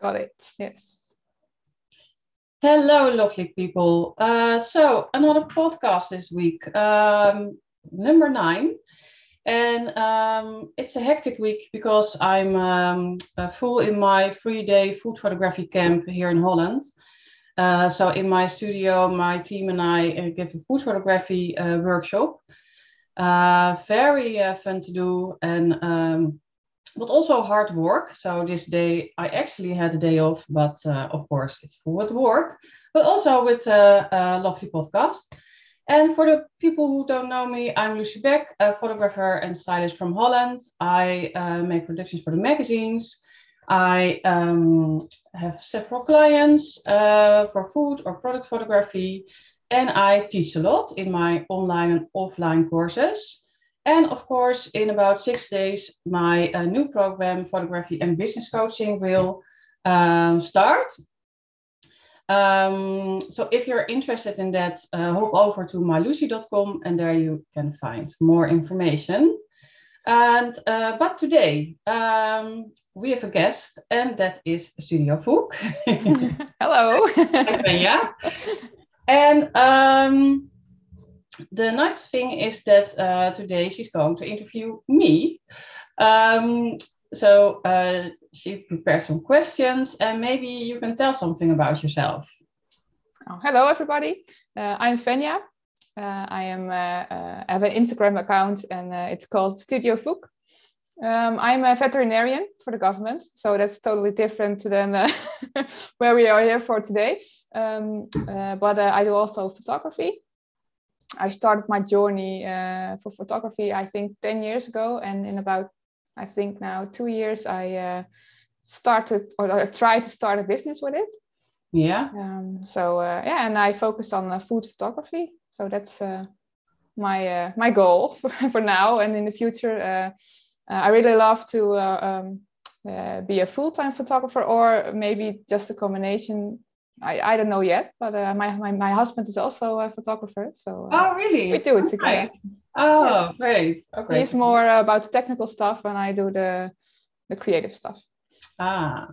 Got it. Yes. Hello, lovely people. Uh, so, another podcast this week, um, number nine. And um, it's a hectic week because I'm um, uh, full in my three day food photography camp here in Holland. Uh, so, in my studio, my team and I uh, give a food photography uh, workshop. Uh, very fun to do. And um, but also hard work. So this day I actually had a day off, but uh, of course it's with work, but also with a, a, lovely podcast. And for the people who don't know me, I'm Lucy Beck, a photographer and stylist from Holland. I uh, make productions for the magazines. I um, have several clients uh, for food or product photography, and I teach a lot in my online and offline courses. And of course, in about six days, my uh, new program, Photography and Business Coaching, will um, start. Um, so if you're interested in that, uh, hop over to mylucy.com and there you can find more information. And uh, but today um, we have a guest, and that is Studio Fook. Hello. yeah. And um, the nice thing is that uh, today she's going to interview me. Um, so uh, she prepared some questions, and maybe you can tell something about yourself. Oh, hello, everybody. Uh, I'm Fenya. Uh, I am uh, uh, have an Instagram account, and it's called Studio Fook. Um, I'm a veterinarian for the government, so that's totally different to than where we are here for today. Um, but I do also photography. I started my journey uh, for photography, I think 10 years ago. And in about, I think now two years, I uh, started or I tried to start a business with it. Yeah. Um, so, uh, yeah, and I focused on uh, food photography. So that's uh, my uh, my goal for, for now. And in the future, I really love to um, be a full time photographer or maybe just a combination I, I don't know yet, but uh, my, my my husband is also a photographer, so uh, oh really? We do it together. Right. Oh, yes. great! Okay. He's more about the technical stuff, and I do the the creative stuff. Ah,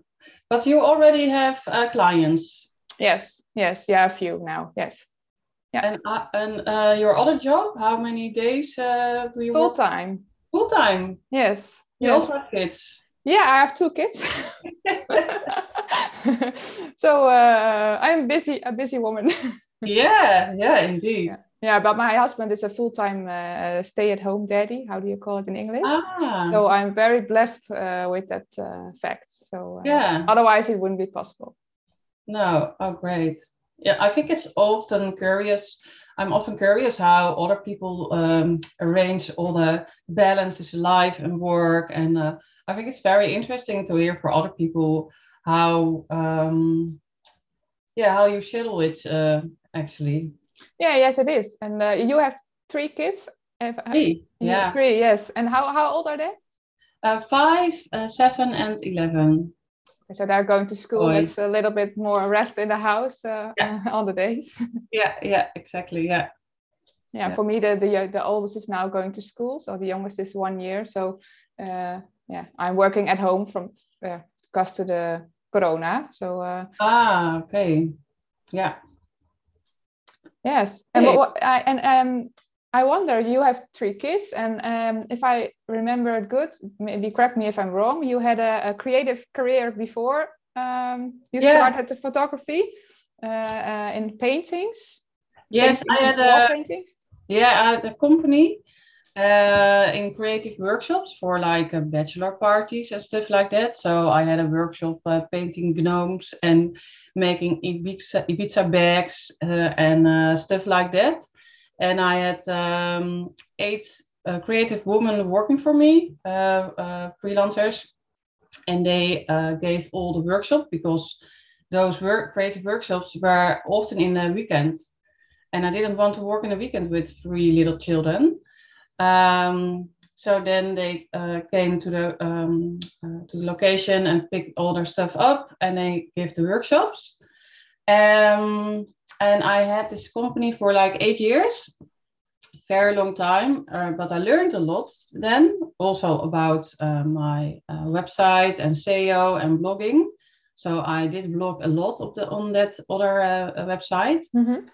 but you already have uh, clients. Yes, yes, yeah, a few now. Yes. Yeah. And uh, and uh, your other job? How many days uh, do you full time? Full time. Yes. You yes. also have kids. Yeah, I have two kids. so uh, I'm busy, a busy woman. yeah, yeah, indeed. Yeah. yeah. but my husband is a full-time uh, stay-at-home daddy. How do you call it in English? Ah. So I'm very blessed uh, with that uh, fact. So uh, yeah, otherwise it wouldn't be possible. No, oh great. Yeah, I think it's often curious. I'm often curious how other people um, arrange all the balances, life and work, and uh, I think it's very interesting to hear for other people how um, yeah how you schedule it uh, actually. Yeah yes it is. And uh, you have three kids? Three yeah. three yes. And how, how old are they? Uh, five uh, seven and 11 so they're going to school. Boys. that's a little bit more rest in the house uh, yeah. on the days. Yeah yeah exactly yeah. Yeah, yeah. for me the, the the oldest is now going to school so the youngest is one year. So uh, yeah i'm working at home from uh, because to the corona. So uh, ah, okay, yeah, yes. And what, what I, and um, I wonder, you have three kids, and um, if I remember it good, maybe correct me if I'm wrong. You had a, a creative career before um, you yeah. started the photography uh, uh, in paintings. Yes, paintings I had a paintings. yeah, I had a company uh, in creative workshops for like uh, bachelor parties and stuff like that. So I had a workshop uh, painting gnomes and making Ibiza, Ibiza bags uh, and uh, stuff like that. And I had um, eight creative women working for me, freelancers, and they gave all the workshops because those work creative workshops were often in the weekend. And I didn't want to work in the weekend with three little children. Um, so then they uh, came to the um, uh, to the location and picked all their stuff up, and they gave the workshops. Um, and I had this company for like eight years, very long time. Uh, but I learned a lot then, also about uh, my uh, website and SEO and blogging. So I did blog a lot of the on that other uh, website. Mhm.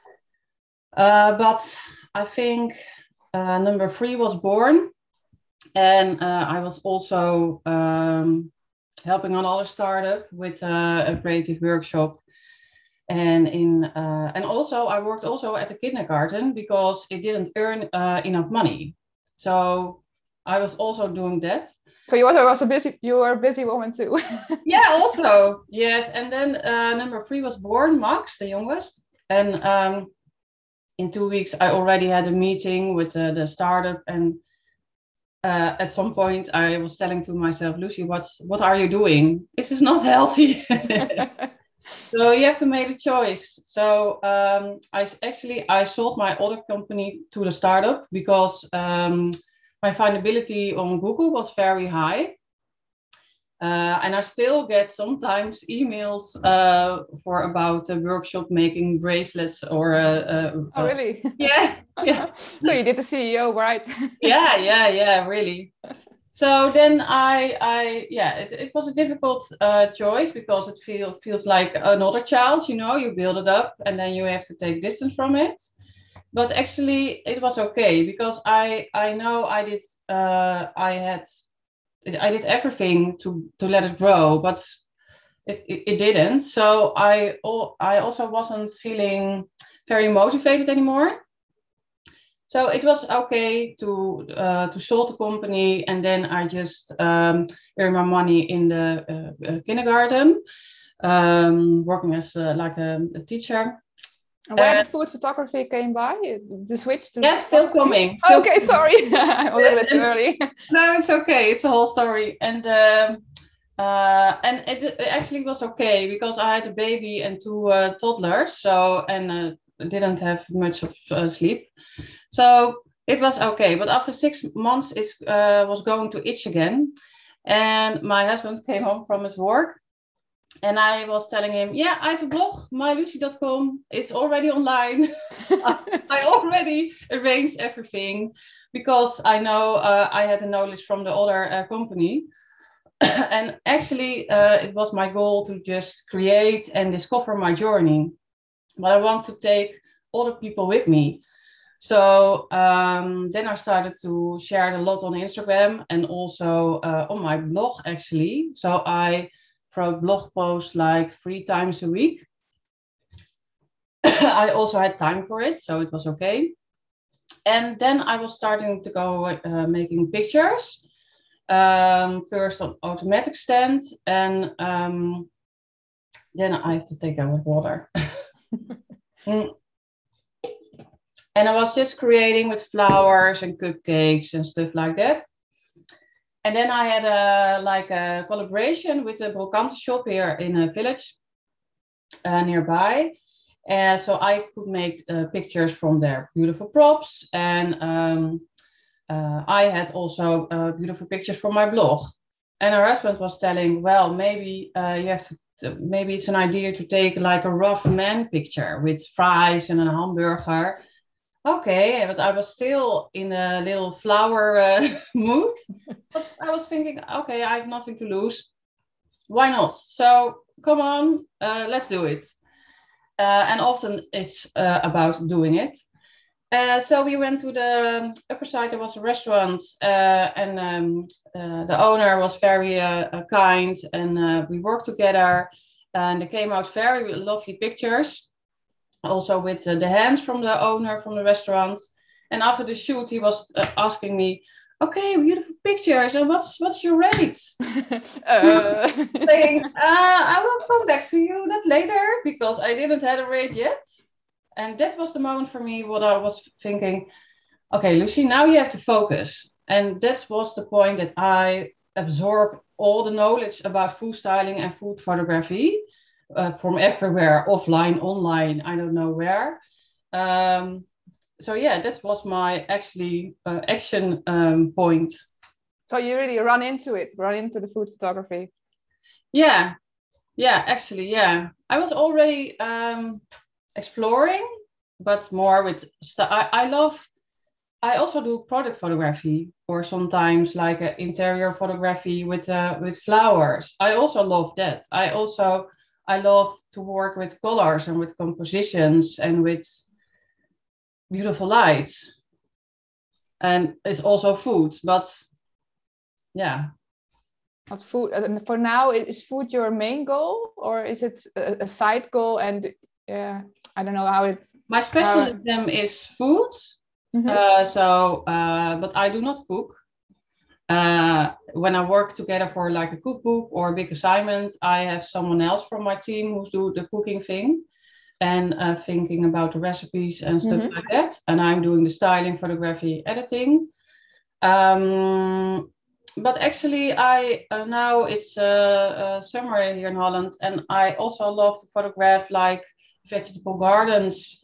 Uh, but I think uh, number three was born, and uh, I was also um, helping another startup with uh, a creative workshop, and in uh, and also I worked also at a kindergarten because it didn't earn uh, enough money, so I was also doing that. So you also was a busy you were a busy woman too. yeah, also. Yes, and then uh, number three was born, Max, the youngest, and um, in two weeks I already had a meeting with uh, the startup, and uh, at some point I was telling to myself, Lucy, what what are you doing? This is not healthy. so you have to make a choice. So um, I actually I sold my other company to the startup because um, my findability on Google was very high. Uh, and I still get sometimes emails uh, for about a workshop making bracelets or uh, oh really? yeah yeah so you did the SEO, right? yeah yeah yeah really so then i i yeah it, it was a difficult uh, choice because it feel, feels like another child you know you build it up and then you have to take distance from it but actually it was okay because i i know i did uh, i had i did everything to to let it grow but it, it, it didn't so i al- i also wasn't feeling very motivated anymore so it was okay to uh, to sell the company, and then I just um, earn my money in the uh, uh, kindergarten, um, working as uh, like a, a teacher. Where Uh, did food photography came by? The switch to Yeah, still coming. still okay, sorry, I'm a little bit early. no, it's okay. It's a whole story, and um, uh, and it, it actually was okay because I had a baby and two uh, toddlers, so and uh, didn't have much of uh, sleep, so it was okay. But after six months, it uh, was going to itch again, and my husband came home from his work. And I was telling him, yeah, I have a blog, mylucy.com. It's already online. I already arranged everything because I know uh, I had the knowledge from the other uh, company. and actually, uh, it was my goal to just create and discover my journey. But I want to take other people with me. So um, then I started to share it a lot on Instagram and also uh, on my blog, actually. So I wrote blog posts like three times a week. I also had time for it, so it was okay. And then I was starting to go uh, making pictures. Um, first on automatic stand, and um, then I have to take them with water. Mm. And I was just creating with flowers and cupcakes and stuff like that. And then I had a like a collaboration with a brocante shop here in a village uh, nearby. And so I could make uh, pictures from their beautiful props. And um, uh, I had also uh, beautiful pictures from my blog. And her husband was telling, well, maybe uh, you have to- maybe it's an idea to take like a rough man picture with fries and a hamburger. Okay, but I was still in a little flower uh, mood. But I was thinking, okay, I have nothing to lose. Why not? So come on, uh, let's do it. Uh, and often it's uh, about doing it. Uh, so we went to the upper side. There was a restaurant, uh, and um, the owner was very kind, and we worked together. And there came out very lovely pictures, also with uh, the hands from the owner from the restaurant. And after the shoot, he was uh, asking me, "Okay, beautiful pictures, and what's what's your rate?" uh, saying, uh, I will come back to you that later because I didn't have a rate yet. And that was the moment for me what I was thinking, okay, Lucy, now you have to focus. And that was the point that I absorbed all the knowledge about food styling and food photography uh, from everywhere, offline, online, I don't know where. Um, so yeah, that was my actually uh, action um, point. so you really run into it, run into the food photography. Yeah, yeah, actually, yeah. I was already um, exploring, but more with st- I, I love. I also do product photography, or sometimes like uh, interior photography with uh, with flowers. I also love that. I also I love to work with colors and with compositions and with beautiful lights. And it's also food, but yeah. But food, and for now, is food your main goal or is it a, side goal? And yeah, I don't know how it. My specialism how... is food. Mm -hmm. uh, so, uh, but I do not cook. Uh, when I work together for like a cookbook or a big assignment, I have someone else from my team who do the cooking thing and uh, thinking about the recipes and stuff mm-hmm. like that. And I'm doing the styling, photography, editing. Um, but actually, I uh, now it's uh, uh, summer here in Holland, and I also love to photograph like vegetable gardens,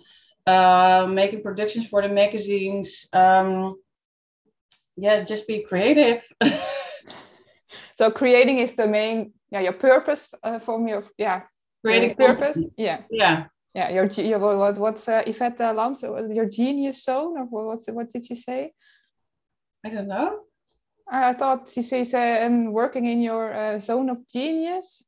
uh, making productions for the magazines. Um, yeah just be creative. So creating is the main yeah your purpose uh, from your yeah. Creating purpose? Yeah. Yeah. Yeah your, your what what's uh, Yvette uh, your genius zone or what's what did she say? I don't know. I thought she says uh, um, working in your uh, zone of genius.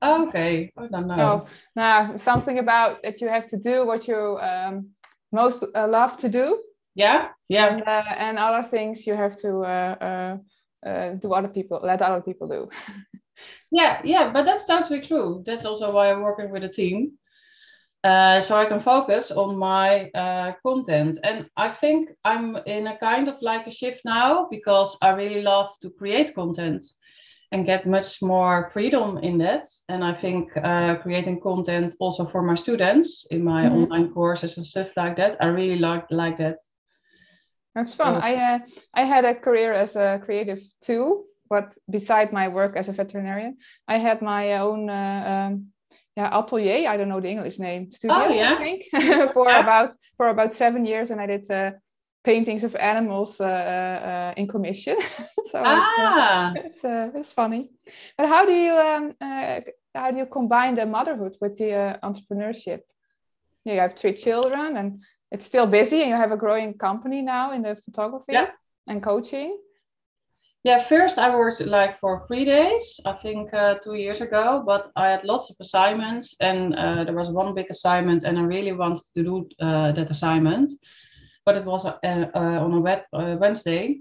Oh, okay. I don't know. Oh now something about that you have to do what you um, most uh, love to do yeah yeah and, uh, and other things you have to uh, uh, uh do other people let other people do yeah yeah but that's totally true that's also why i'm working with a team uh, so i can focus on my uh, content and i think i'm in a kind of like a shift now because i really love to create content and get much more freedom in that. And I think uh, creating content also for my students in my mm-hmm. online courses and stuff like that, I really like like that. That's fun. I uh, I had a career as a creative too, but beside my work as a veterinarian, I had my own uh, um, yeah atelier. I don't know the English name. Studio, oh, yeah. I think, for yeah. about for about seven years, and I did uh, paintings of animals uh, uh, in commission. so ah. it's uh, it's funny. But how do you um, how do you combine the motherhood with the entrepreneurship? You have three children and it's still busy and you have a growing company now in the photography yeah. and coaching? Yeah first i worked like for three days i think uh, two years ago but i had lots of assignments and uh, there was one big assignment and i really wanted to do uh, that assignment but it was uh, uh, on a wet, uh, wednesday.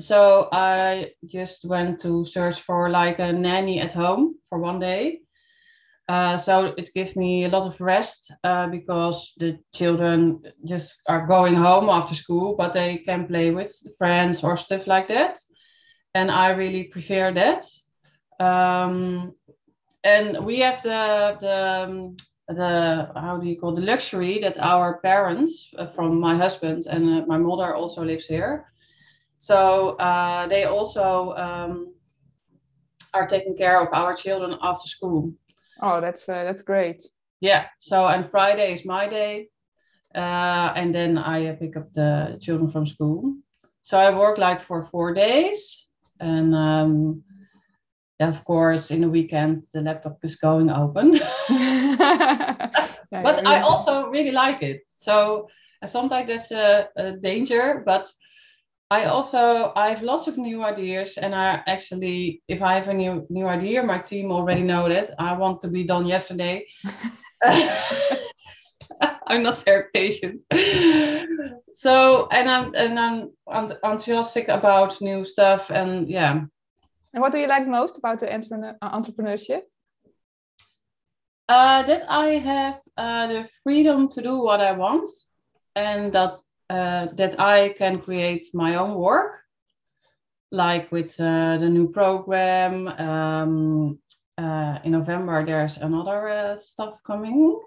So i just went to search for like a nanny at home for one day uh, so it gives me a lot of rest uh, because the children just are going home after school, but they can play with friends or stuff like that. And I really prefer that. Um, and we have the the um, the how do you call the luxury that our parents uh, from my husband and uh, my mother also lives here. So uh, they also um, are taking care of our children after school. Oh, that's uh, that's great. Yeah. So and Friday is my day, uh, and then I uh, pick up the children from school. So I work like for four days, and um, of course in the weekend the laptop is going open. but I also really like it. So sometimes there's a, a danger, but I also I have lots of new ideas, and I actually, if I have a new new idea, my team already know that I want to be done yesterday. I'm not very patient. so and I'm and I'm enthusiastic about new stuff, and yeah. And what do you like most about the entrepreneur, uh, entrepreneurship? Uh, that I have uh, the freedom to do what I want, and that uh, that I can create my own work, like with uh, the new program. Um, uh, in November, there's another uh, stuff coming.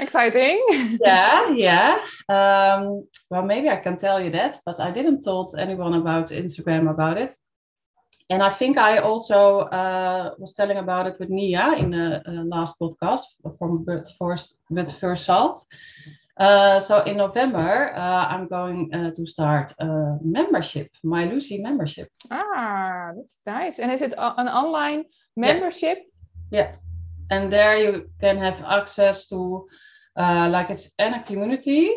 Exciting. yeah, yeah. Um, well, maybe I can tell you that, but I didn't told anyone about Instagram about it. And I think I also uh, was telling about it with Nia in the uh, last podcast from Bird First, with First Salt. Uh, so in November, uh, I'm going uh, to start a membership, my Lucy membership. Ah, that's nice. And is it an online membership? Yeah. yeah. And there you can have access to, uh, like it's in a community.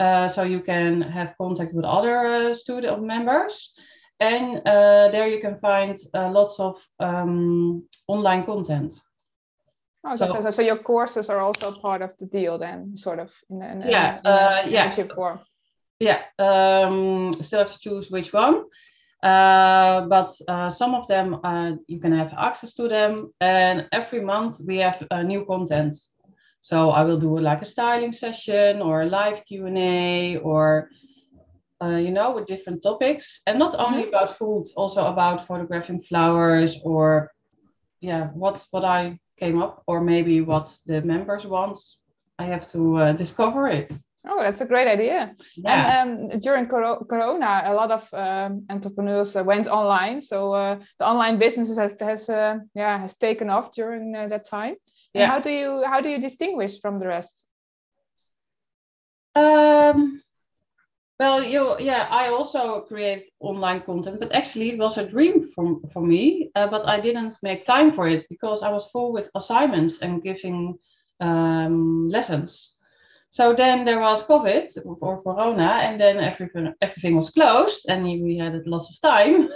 Uh, so you can have contact with other student members. And there you can find lots of um, online content. Oh, so, so, so, your courses are also part of the deal then, sort of in, in, yeah, in, uh, yeah. form. Yeah, um, still have to choose which one. Uh, but uh, some of them uh, you can have access to them, and every month we have uh, new content. So I will do like a styling session or a live Q and A, or uh, you know, with different topics, and not only mm-hmm. about food, also about photographing flowers or yeah, what's what I came up, or maybe what the members want. I have to uh, discover it. Oh, that's a great idea. Yeah. And um, during Corona, a lot of um, entrepreneurs uh, went online. So uh, the online businesses has has uh, yeah has taken off during uh, that time. Yeah. And how do you how do you distinguish from the rest? Um, well, you yeah, I also create online content, but actually it was a dream for, for me, uh, but I didn't make time for it because I was full with assignments and giving um, lessons. So then there was COVID or Corona, and then everything everything was closed, and we had a lots of time.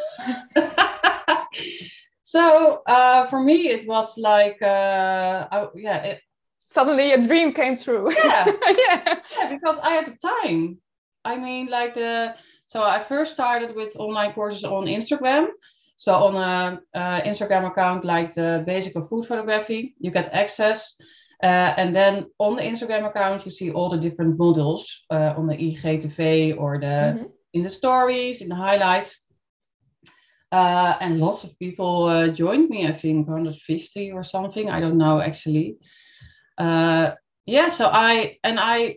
so uh, for me, it was like, uh, I, yeah, it, suddenly a dream came true. Yeah. yeah. yeah, because I had the time. I mean, like the so I first started with online courses on Instagram. So on a, a Instagram account like the basic of food photography, you get access. Uh, and then on the Instagram account, you see all the different models uh, on the IGTV or the mm-hmm. in the stories, in the highlights. Uh, and lots of people uh, joined me. I think 150 or something. I don't know actually. Uh, yeah. So I and I,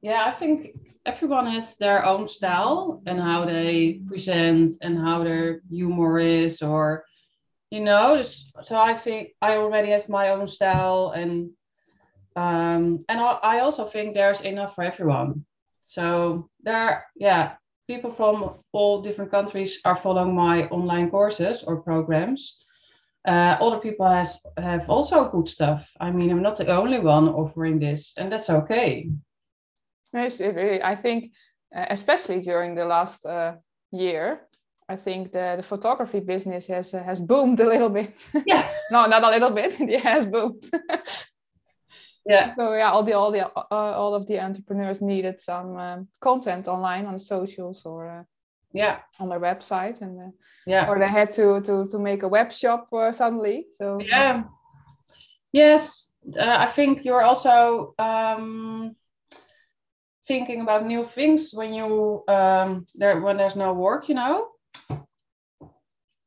yeah, I think everyone has their own style and how they present and how their humor is or you know so i think i already have my own style and um and i also think there's enough for everyone. So there yeah people from all different countries are following my online courses or programs. Uh, other people has have also good stuff. I mean i'm not the only one offering this and that's okay Yes, really, I think, uh, especially during the last uh, year, I think the, the photography business has uh, has boomed a little bit. Yeah. no, not a little bit. it has boomed. yeah. So yeah, all the all the uh, all of the entrepreneurs needed some um, content online on the socials or uh, yeah on their website and uh, yeah or they had to to to make a web shop suddenly. So yeah. Yes, I think you're also. Um, thinking about new things when you um there when there's no work you know?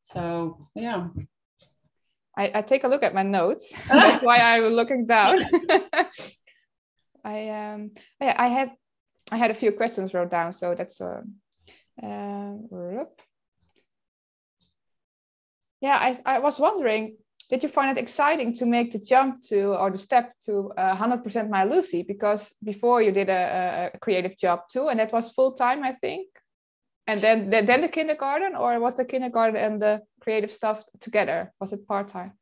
So yeah. I, I take a look at my notes. That's why i'm looking down. I um yeah, i had i had a few questions wrote down so that's uh, uh yeah i i was wondering did you find it exciting to make the jump to or the step to uh, 100% my lucy because before you did a, a creative job too and that was full time i think. And then then the kindergarten or was the kindergarten and the creative stuff together? Was it part-time?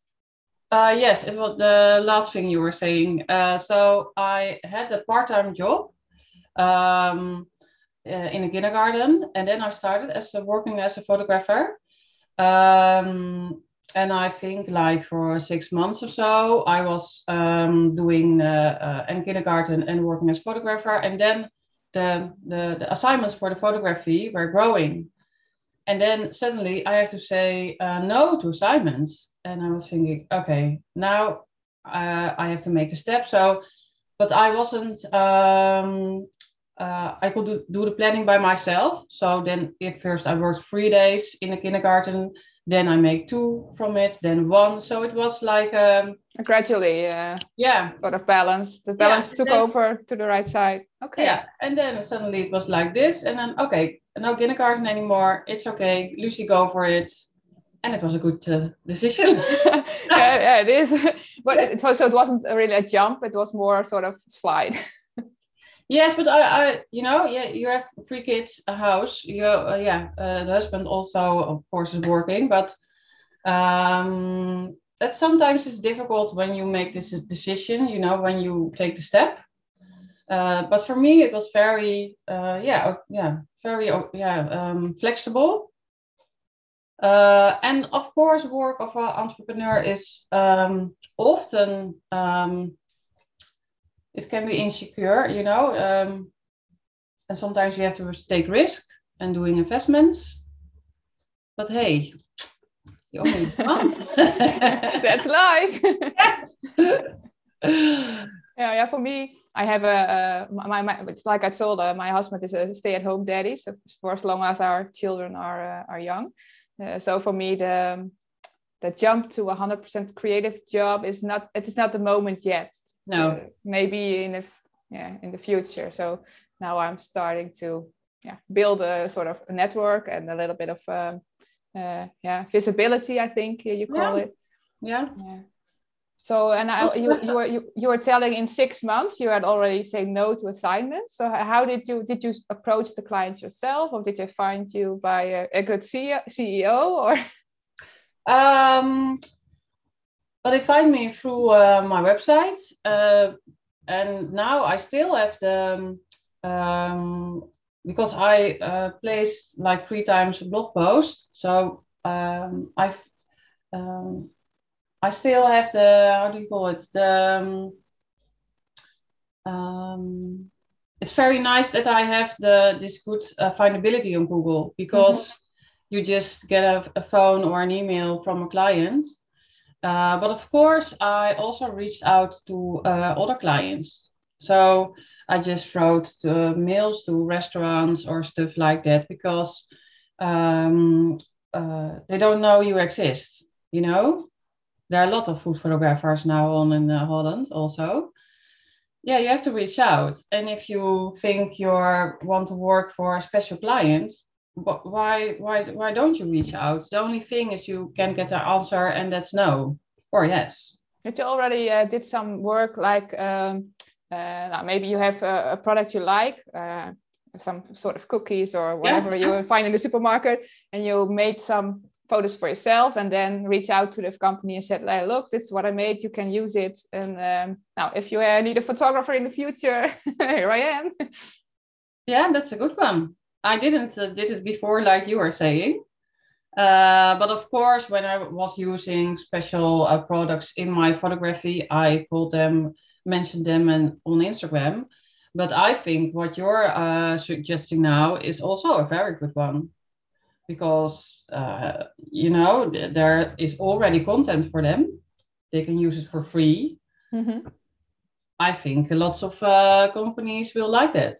Uh, yes it was the last thing you were saying. Uh, so i had a part-time job um, uh, in a kindergarten and then i started as a, working as a photographer. Um, and I think like for six months or so, I was um, doing uh, uh, kindergarten and working as photographer. And then the, the, the, assignments for the photography were growing. And then suddenly I have to say uh, no to assignments. And I was thinking, okay, now uh, I have to make the step. So, but I wasn't, um, uh, I could do, do the planning by myself. So then if first I worked three days in a kindergarten, then I make two from it, then one. So it was like um, gradually, uh, yeah, sort of balance. The balance yeah, took then, over to the right side. Okay. Yeah, and then suddenly it was like this, and then okay, no kindergarten anymore. It's okay, Lucy, go for it. And it was a good uh, decision. yeah, yeah, it is. but it was, so it wasn't really a jump. It was more sort of slide. Yes, but I, I, you know, yeah, you have three kids, a house. You, uh, yeah, uh, the husband also, of course, is working, but um, that sometimes it's difficult when you make this decision. You know, when you take the step. Uh, but for me, it was very, uh, yeah, yeah, very, yeah, um, flexible. Uh, and of course, work of an entrepreneur is um, often um, it can be insecure, you know, um, and sometimes you have to take risk and doing investments. But hey, you only once. That's life. yeah, yeah. For me, I have a, a my, my it's like I told uh, my husband is a stay-at-home daddy, so for as long as our children are uh, are young. Uh, so for me, the the jump to a hundred percent creative job is not it is not the moment yet. No, uh, maybe in the yeah in the future. So now I'm starting to yeah build a sort of a network and a little bit of um, uh, yeah visibility. I think you call yeah. it. Yeah. yeah. So and I, you you were you, you were telling in six months you had already said no to assignments. So how did you did you approach the clients yourself, or did they find you by a, a good SEO or? Um, but they find me through uh, my website, uh, and now I still have the um, because I uh, place like three times a blog post. So um, I've um, I still have the how do you call it the um, um, it's very nice that I have the this good uh, findability on Google because mm-hmm. you just get a, a, phone or an email from a client. Uh, but of course, I also reached out to uh, other clients. So I just wrote to mails to restaurants or stuff like that because um, uh, they don't know you exist, you know? there are a lot of food photographers now on in uh, Holland also. Yeah, you have to reach out. And if you think you want to work for a special client, why why why don't you reach out? The only thing is you can get an answer and that's no or yes. But you already uh, did some work like um, uh, maybe you have a, a product you like, uh, some sort of cookies or whatever yeah. you find in the supermarket, and you made some photos for yourself and then reach out to the company and said hey, look this is what i made you can use it and um, now if you uh, need a photographer in the future here i am yeah that's a good one i didn't uh, did it before like you were saying. Uh, but of course when i was using special uh, products in my photography i called them mentioned them and on instagram. But i think what you're uh, suggesting now is also a very good one. Because uh, you know th- there is already content for them. They can use it for free. Mm-hmm. i think lots of uh, companies will like that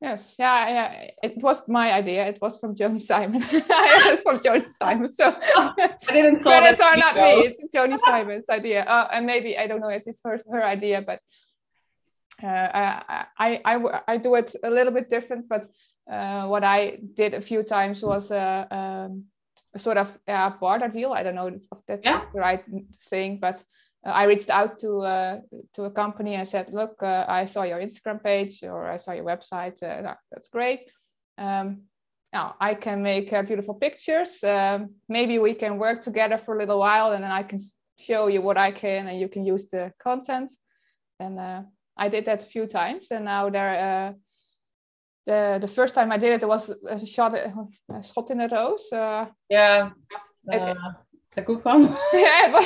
yes. Yeah yeah. It was my idea. It was from Joanie Simon. It was from Joanie Simon so. Oh, i didn't credits are not me. It's Joanie Simon's idea. Uh, and maybe i don't know if it's her, her idea but uh, I, I, I, I do it a little bit different, but uh, what I did a few times was a, um, a sort of a barter deal. I don't know if that's yeah. the right thing, but uh, I reached out to uh, to a company and said, "Look, uh, I saw your Instagram page or I saw your website. Uh, that's great. Um, now I can make uh, beautiful pictures. Um, maybe we can work together for a little while, and then I can show you what I can, and you can use the content." And I did that a few times, and now there are the the first time I did it, it was a shot a shot in a rose. Uh, yeah, uh, good one. yeah,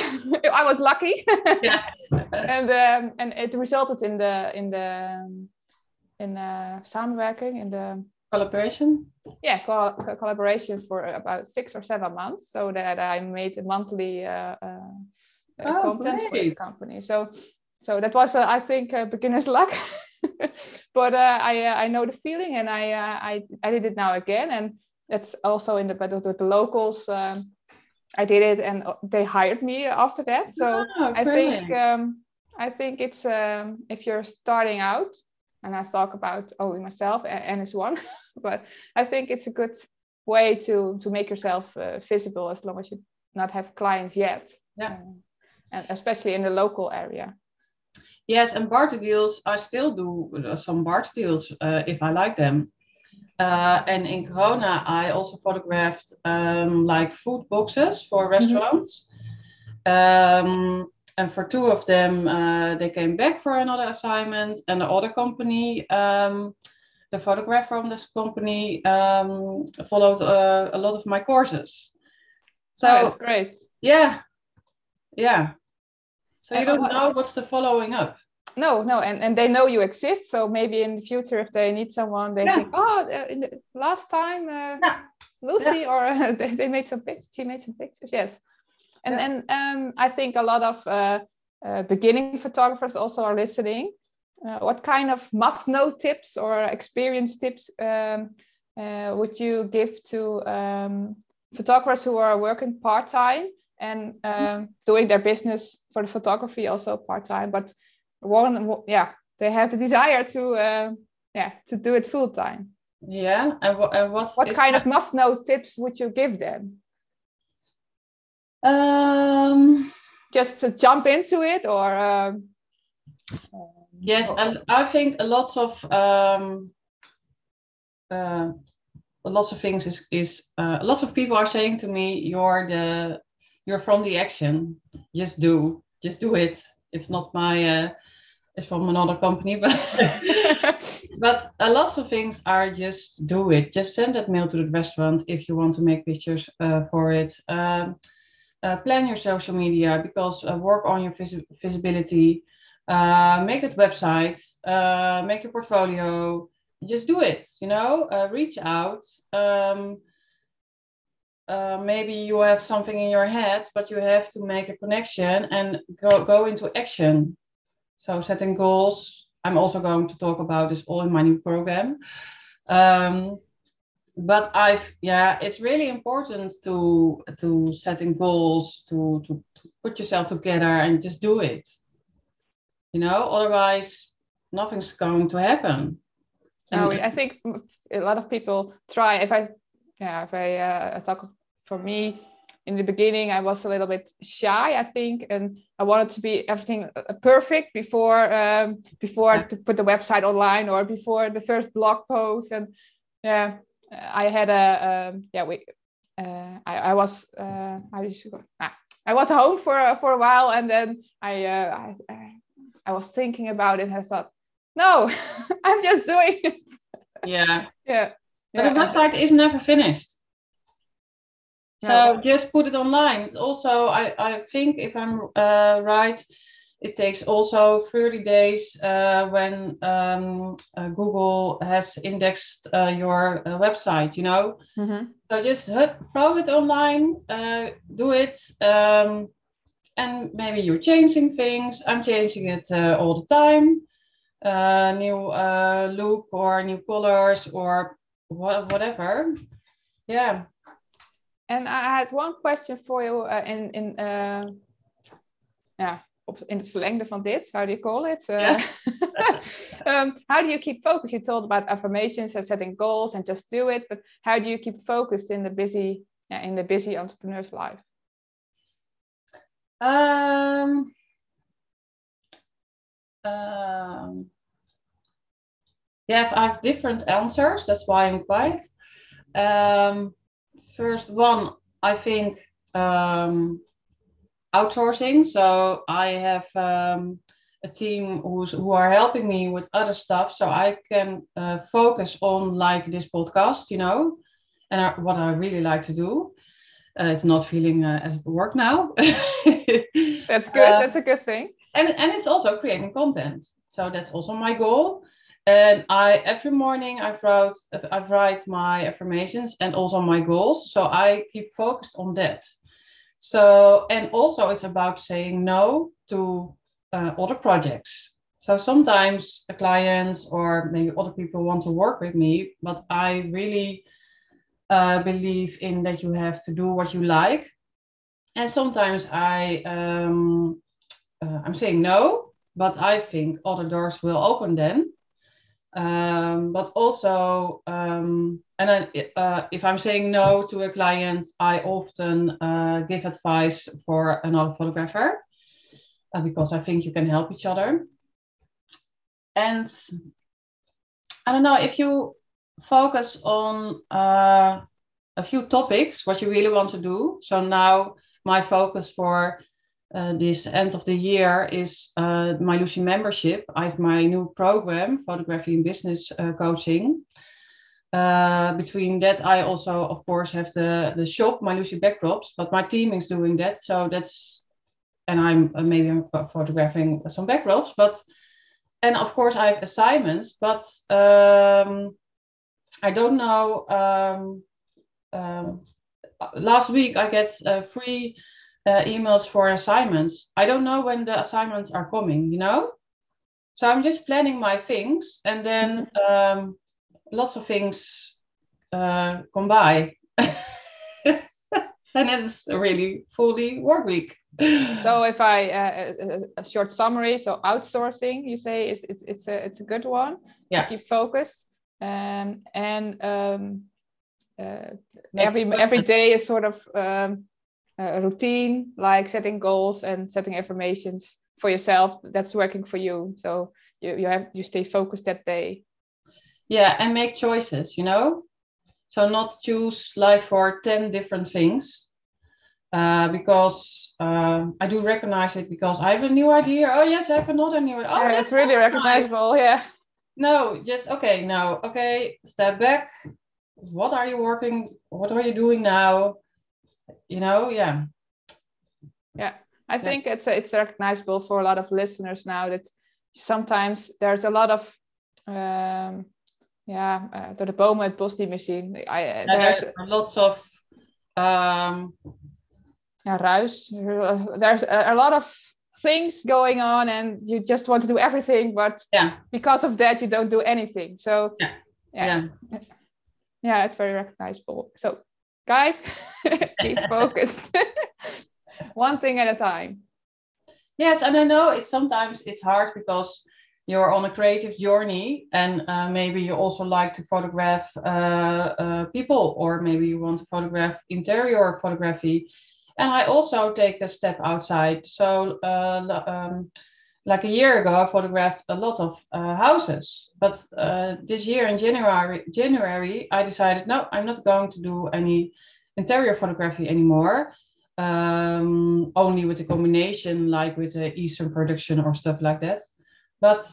I was lucky. yeah, and um, and it resulted in the in the in the samenwerking in the collaboration. Yeah, co- collaboration for about six or seven months, so that I made a monthly uh, uh, oh, content great. for this company. So so that was, uh, I think, beginner's luck. but uh, I uh, I know the feeling, and I uh, I I did it now again, and that's also in the but with the locals. Um, I did it, and they hired me after that. So oh, I think um, I think it's um, if you're starting out, and I talk about only myself and, as one, but I think it's a good way to to make yourself uh, visible as long as you not have clients yet. Yeah. and especially in the local area. Yes, and barter deals, I still do uh, some barter deals uh, if I like them. Uh, and in Corona, I also photographed um, like food boxes for mm-hmm. restaurants. Mm-hmm. Um, and for two of them, uh, they came back for another assignment, and the other company, um, the photographer from this company um, followed uh, a lot of my courses. So oh, that's great. Yeah, yeah. So you don't know what's the following up. No, no, and, and they know you exist. So maybe in the future, if they need someone, they yeah. think, oh, uh, in the last time, uh, yeah. Lucy, yeah. or uh, they, they made some pictures. She made some pictures. Yes, and and um, I think a lot of uh, uh, beginning photographers also are listening. Uh, what kind of must-know tips or experience tips um, would you give to um, photographers who are working part-time and um, doing their business for the photography also part-time, but one, yeah, they have the desire to, yeah, to do it full-time. Yeah, and, and what kind of must-know tips would you give them? Um, just to jump into it, or um, yes, and I think a lot of um, uh, lots of things is is uh, lots of people are saying to me, "You're the you're from the action. Just do, just do it." It's not my uh, it's from another company, but but a lot of things are just do it. Just send that mail to the restaurant if you want to make pictures uh, for it. Um, uh, plan your social media because uh, work on your vis- visibility. Uh, make that website. Uh, make your portfolio. Just do it. You know, uh, reach out. Um, maybe you have something in your head, but you have to make a connection and go go into action so setting goals, I'm also going to talk about this all in my new program. Um, but I've yeah, it's really important to to setting goals, to, to to put yourself together and just do it. You know, otherwise nothing's going to happen. No, I think a lot of people try. If I yeah, if I uh, talk for me, in the beginning i was a little bit shy i think and i wanted to be everything uh, perfect before um, before yeah. to put the website online or before the first blog post and yeah i had a um, yeah we uh, I, I was uh, I, ah, I was home for for a while and then I, uh, I I was thinking about it and I thought no I'm just doing it yeah yeah but yeah. the website is never finished so just put it online. It's also, I, I think, if I'm uh, right, it takes also 30 days uh, when um, uh, Google has indexed uh, your uh, website, you know? Mm-hmm. So just throw it online, uh, do it. Um, and maybe you're changing things. I'm changing it all the time. new look or new colors or wh- whatever. Yeah. And I had one question for you uh, in, in uh, op, in het verlengde van dit, how do you call it? Uh, yeah. um, how do you keep focus? You told about affirmations and setting goals and just do it, but how do you keep focused in the busy, yeah, in the busy entrepreneur's life? Um, um, yeah, I have different answers. That's why I'm quiet. Um, First one, I think um, outsourcing. So I have um, a team who's who are helping me with other stuff, so I can uh, focus on like this podcast, you know, and I, what I really like to do. Uh, it's not feeling uh, as work now. that's good. Uh, that's a good thing. And and it's also creating content. So that's also my goal and I every morning I write I write my affirmations and also my goals. So I keep focused on that. So and also it's about saying no to uh, other projects. So sometimes the clients or maybe other people want to work with me, but I really uh, believe in that you have to do what you like. And sometimes I um, uh, I'm saying no, but I think other doors will open then um, but also, um, and then uh, if I'm saying no to a client, I often uh, give advice for another photographer uh, because I think you can help each other. And I don't know if you focus on uh, a few topics, what you really want to do. So now my focus for uh, this end of the year is uh, my Lucy membership. I have my new program, Photography and Business uh, Coaching. Uh, between that, I also, of course, have the, the shop, my Lucy Backdrops, but my team is doing that. So that's, and I'm uh, maybe I'm photographing some backdrops, but, and of course, I have assignments, but um, I don't know. Um, um, last week, I get free uh, emails for assignments. I don't know when the assignments are coming, you know? So I'm just planning my things and then um, lots of things uh, come by. and it's really fully work week. So if I uh, a, a short summary, so outsourcing, you say is it's it's a it's a good one. Yeah. keep focus. Um, and um, uh, every every day is sort of um, a routine like setting goals and setting affirmations for yourself that's working for you so you, you have you stay focused that day yeah and make choices you know so not choose like for 10 different things uh, because uh, I do recognize it because I have a new idea. Oh yes, I have another new. Oh, yeah, it's really recognizable. Yeah. No, just okay. No, okay. Step back. What are you working? What are you doing now? You know? Yeah. Yeah. I think it's it's recognizable for a lot of listeners now that sometimes there's a lot of um yeah uh, door de bomen het bos niet meer zien. I, yeah, there's lots of um yeah ruis. There's a, a lot of things going on and you just want to do everything but yeah because of that you don't do anything. So yeah yeah, yeah. yeah it's very recognizable. So guys keep focused. One thing at a time. Yes and i know it's sometimes it's hard because you're on a creative journey and uh, maybe you also like to photograph uh, uh, people or maybe you want to photograph interior photography. And i also take a step outside. So uh, um, like a year ago i photographed a lot of uh, houses. But uh, this year in january january i decided no i'm not going to do any interior photography anymore um, only with a combination like with the eastern production or stuff like that. But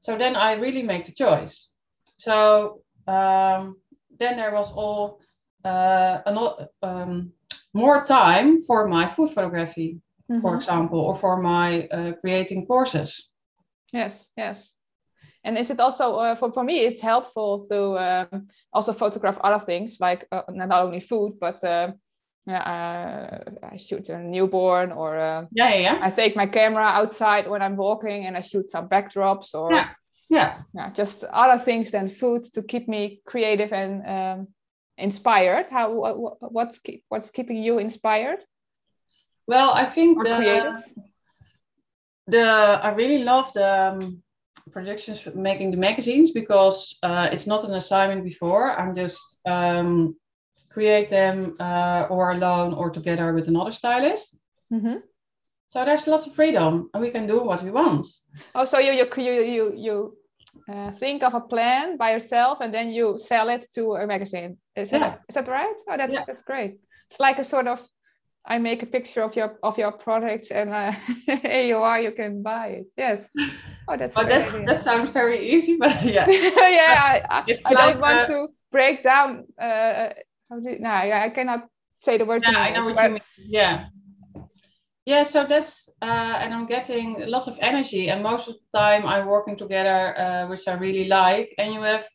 so then i really make the choice. So um, then there was all uh, um, more time for my food photography mm-hmm. for example, or for my uh, creating courses. Yes, yes. And is it also uh, for, for me? It's helpful to um, also photograph other things like uh, not only food, but uh, uh, I shoot a newborn, or uh, yeah, yeah, I take my camera outside when I'm walking, and I shoot some backdrops, or yeah, yeah, yeah just other things than food to keep me creative and um, inspired. How what, what's keep, what's keeping you inspired? Well, I think the, the I really love the um, productions making the magazines because uh, it's not an assignment before. I'm just um, create them uh, or alone or together with another stylist. Mm-hmm. So there's lots of freedom and we can do what we want. Oh, so you you you you, you uh, think of a plan by yourself and then you sell it to a magazine. Is, yeah. is that right? Oh, that's yeah. that's great. It's like a sort of I make a picture of your of your product and uh, here you are, you can buy it. Yes. Oh, that's. Oh, that's that sounds very easy, but yeah. yeah, I, I, I don't want uh, to break down. Uh, how do, no, I cannot say the words. Yeah, I know what but... you mean. Yeah. Yeah, so that's uh, and I'm getting lots of energy, and most of the time I'm working together, uh, which I really like. And you have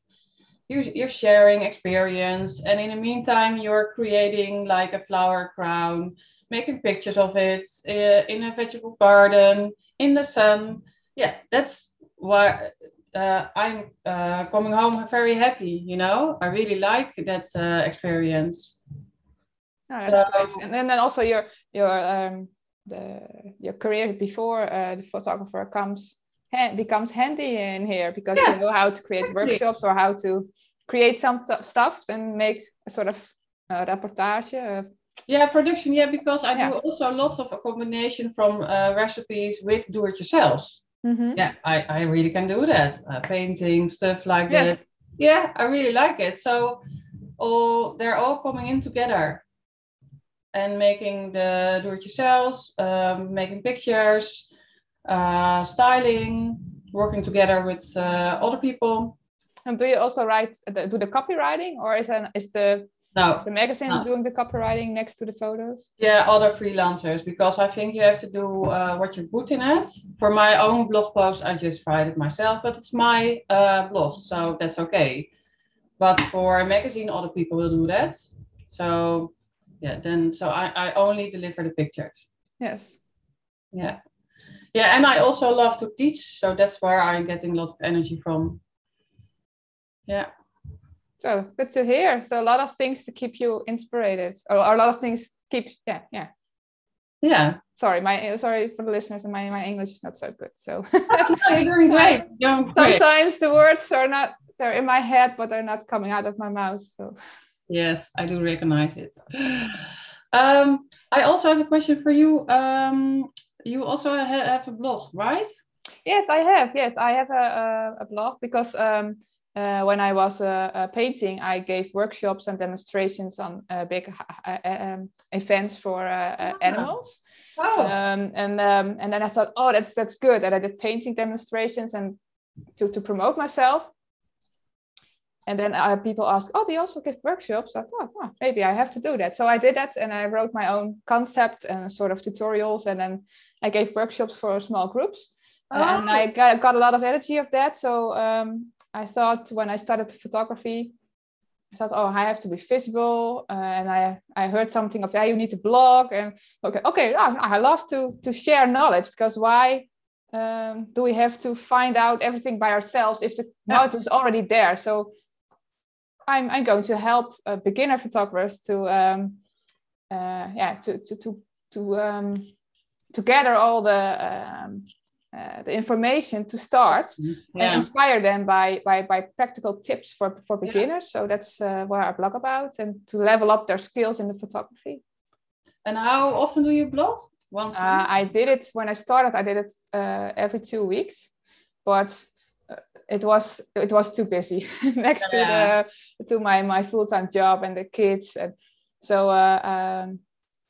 you're, you're sharing experience and in the meantime you're creating like a flower crown making pictures of it uh, in a vegetable garden in the sun. Yeah that's why uh, i'm uh, coming home very happy you know? I really like that uh, experience. Oh, that's so, great. and then also your your um the your career before uh, the photographer comes becomes handy in here because yeah. you know how to create workshops or how to create some st stuff and make a sort of uh, reportage. Uh, yeah, production. Yeah, because I yeah. do also lots of a combination from uh, recipes with do-it-yourselves. Mm -hmm. Yeah, I, I really can do that. Uh, painting stuff like yes. that. Yeah, I really like it. So, all they're all coming in together. and making the do-it-yourselves, um, making pictures, uh, styling, working together with uh, other people. And do you also write the, do the copywriting, or is an, is the no, is the magazine no. doing the copywriting next to the photos? Yeah, other freelancers because I think you have to do uh, what you're good in it. For my own blog post, I just write it myself, but it's my uh, blog, so that's okay. But for a magazine, other people will do that. So yeah, then so I, I only deliver the pictures. Yes. Yeah. Yeah, and I also love to teach, so that's where I'm getting lots of energy from. Yeah. So good to hear. So a lot of things to keep you inspired, or a lot of things keep yeah yeah Yeah. sorry my sorry for the listeners my my english is not so good so You're great. You're doing great. sometimes the words are not they're in my head but they're not coming out of my mouth so Yes, I do recognize it. Um, I also have a question for you. Um, you also ha- have a blog, right? yes i have yes i have a, a, a blog because um uh, when I was uh, uh, painting, I gave workshops and demonstrations on uh, big uh, um, events for uh, uh, animals. Oh, um, and um, and then I thought, oh, that's that's good. And I did painting demonstrations and to, to promote myself. And then uh, people ask, oh, they also give workshops? I thought, oh, maybe I have to do that. So I did that, and I wrote my own concept and sort of tutorials, and then I gave workshops for small groups. And I got, got a lot of energy of that. So um, I thought when I started photography, I thought, oh, I have to be visible, uh, and I I heard something of yeah, you need to blog, and okay, okay, I, I love to to share knowledge because why um, do we have to find out everything by ourselves if the Yeah. knowledge is already there? So I'm I'm going to help uh, beginner photographers to um, uh, yeah to to to to um, to gather all the um, uh, the information to start and inspire them by by by practical tips for for Yeah. beginners. So that's uh, what I blog about, and to level up their skills in the photography. And how often do you blog? Once. Uh. I did it when I started. I did it uh, every two weeks, but it was it was too busy next Yeah. to the to my my full time job and the kids, and so uh, um,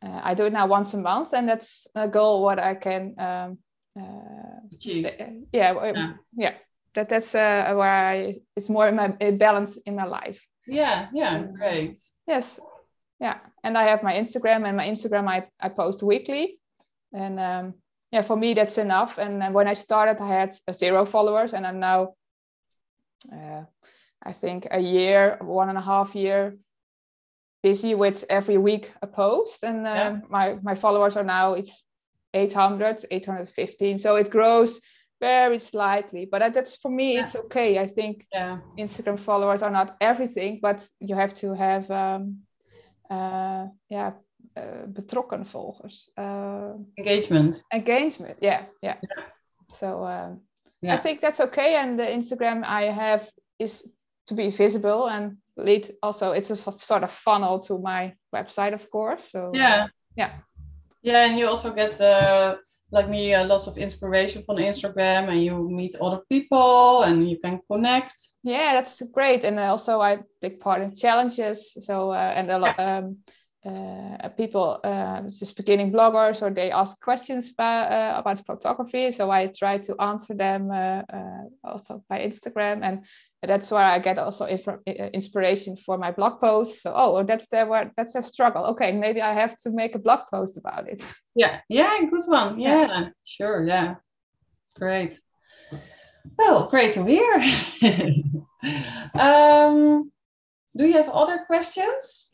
uh, I do it now once a month, and that's a goal what I can. Um, uh, Achieve. yeah, Yeah. yeah. That that's uh, where I it's more in my balance in my life. Yeah, yeah, Um, great. Yes, yeah, and I have my Instagram, and my Instagram I I post weekly, and um, yeah, for me that's enough. And uh, when I started, I had zero followers, and I'm now, uh, I think a year, one and a half year, busy with every week a post, and uh, Yeah. my my followers are now it's 800, 815, so it grows very slightly, but that's for me Yeah. it's okay. I think Yeah, Instagram followers are not everything, but you have to have um, uh, yeah, uh, betrokken volgers. Uh, engagement. engagement, yeah, yeah. So um, I think that's okay. And the Instagram I have is to be visible and lead also, it's a f- sort of funnel to my website, of course. So Yeah. yeah. Yeah, and you also get uh, like me uh, lots of inspiration from Instagram, and you meet other people, and you can connect. yeah that's great and also i take part in challenges so uh, and a lot um, uh, people uh, just beginning bloggers or they ask questions about, uh, about photography so i try to answer them uh, uh, also by instagram and that's where i get also uh, inspiration for my blog posts so oh that's the where that's a struggle okay maybe i have to make a blog post about it Yeah, yeah, good one. Yeah. Yeah, sure. Yeah, great. Well, great to hear. um, do you have other questions?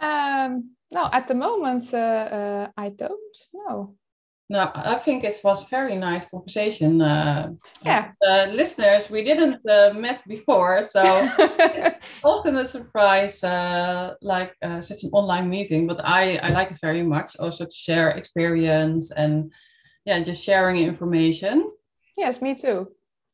Um, no at the moment uh, uh, i don't know No, I think it was very nice conversation. Uh, yeah uh, listeners, we didn't uh, met before, so often a surprise, uh, like uh, such an online meeting. But I, I like it very much, also to share experience and yeah, just sharing information. yes me too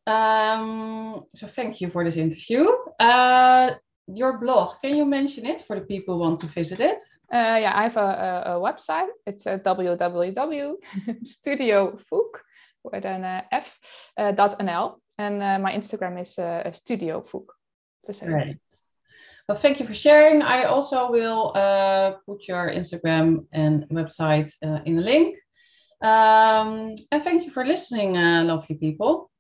Um, so thank you for this interview. Uh, your blog, can you mention it for the people who want to visit it? Uh, yeah, I have a, a, a website. It's uh, www.studiofook with an uh, F uh, dot nl, and uh, my Instagram is uh, Studio Fook. Right. Well, thank you for sharing. I also will uh, put your Instagram and website uh, in the link. Um, and thank you for listening, uh, lovely people.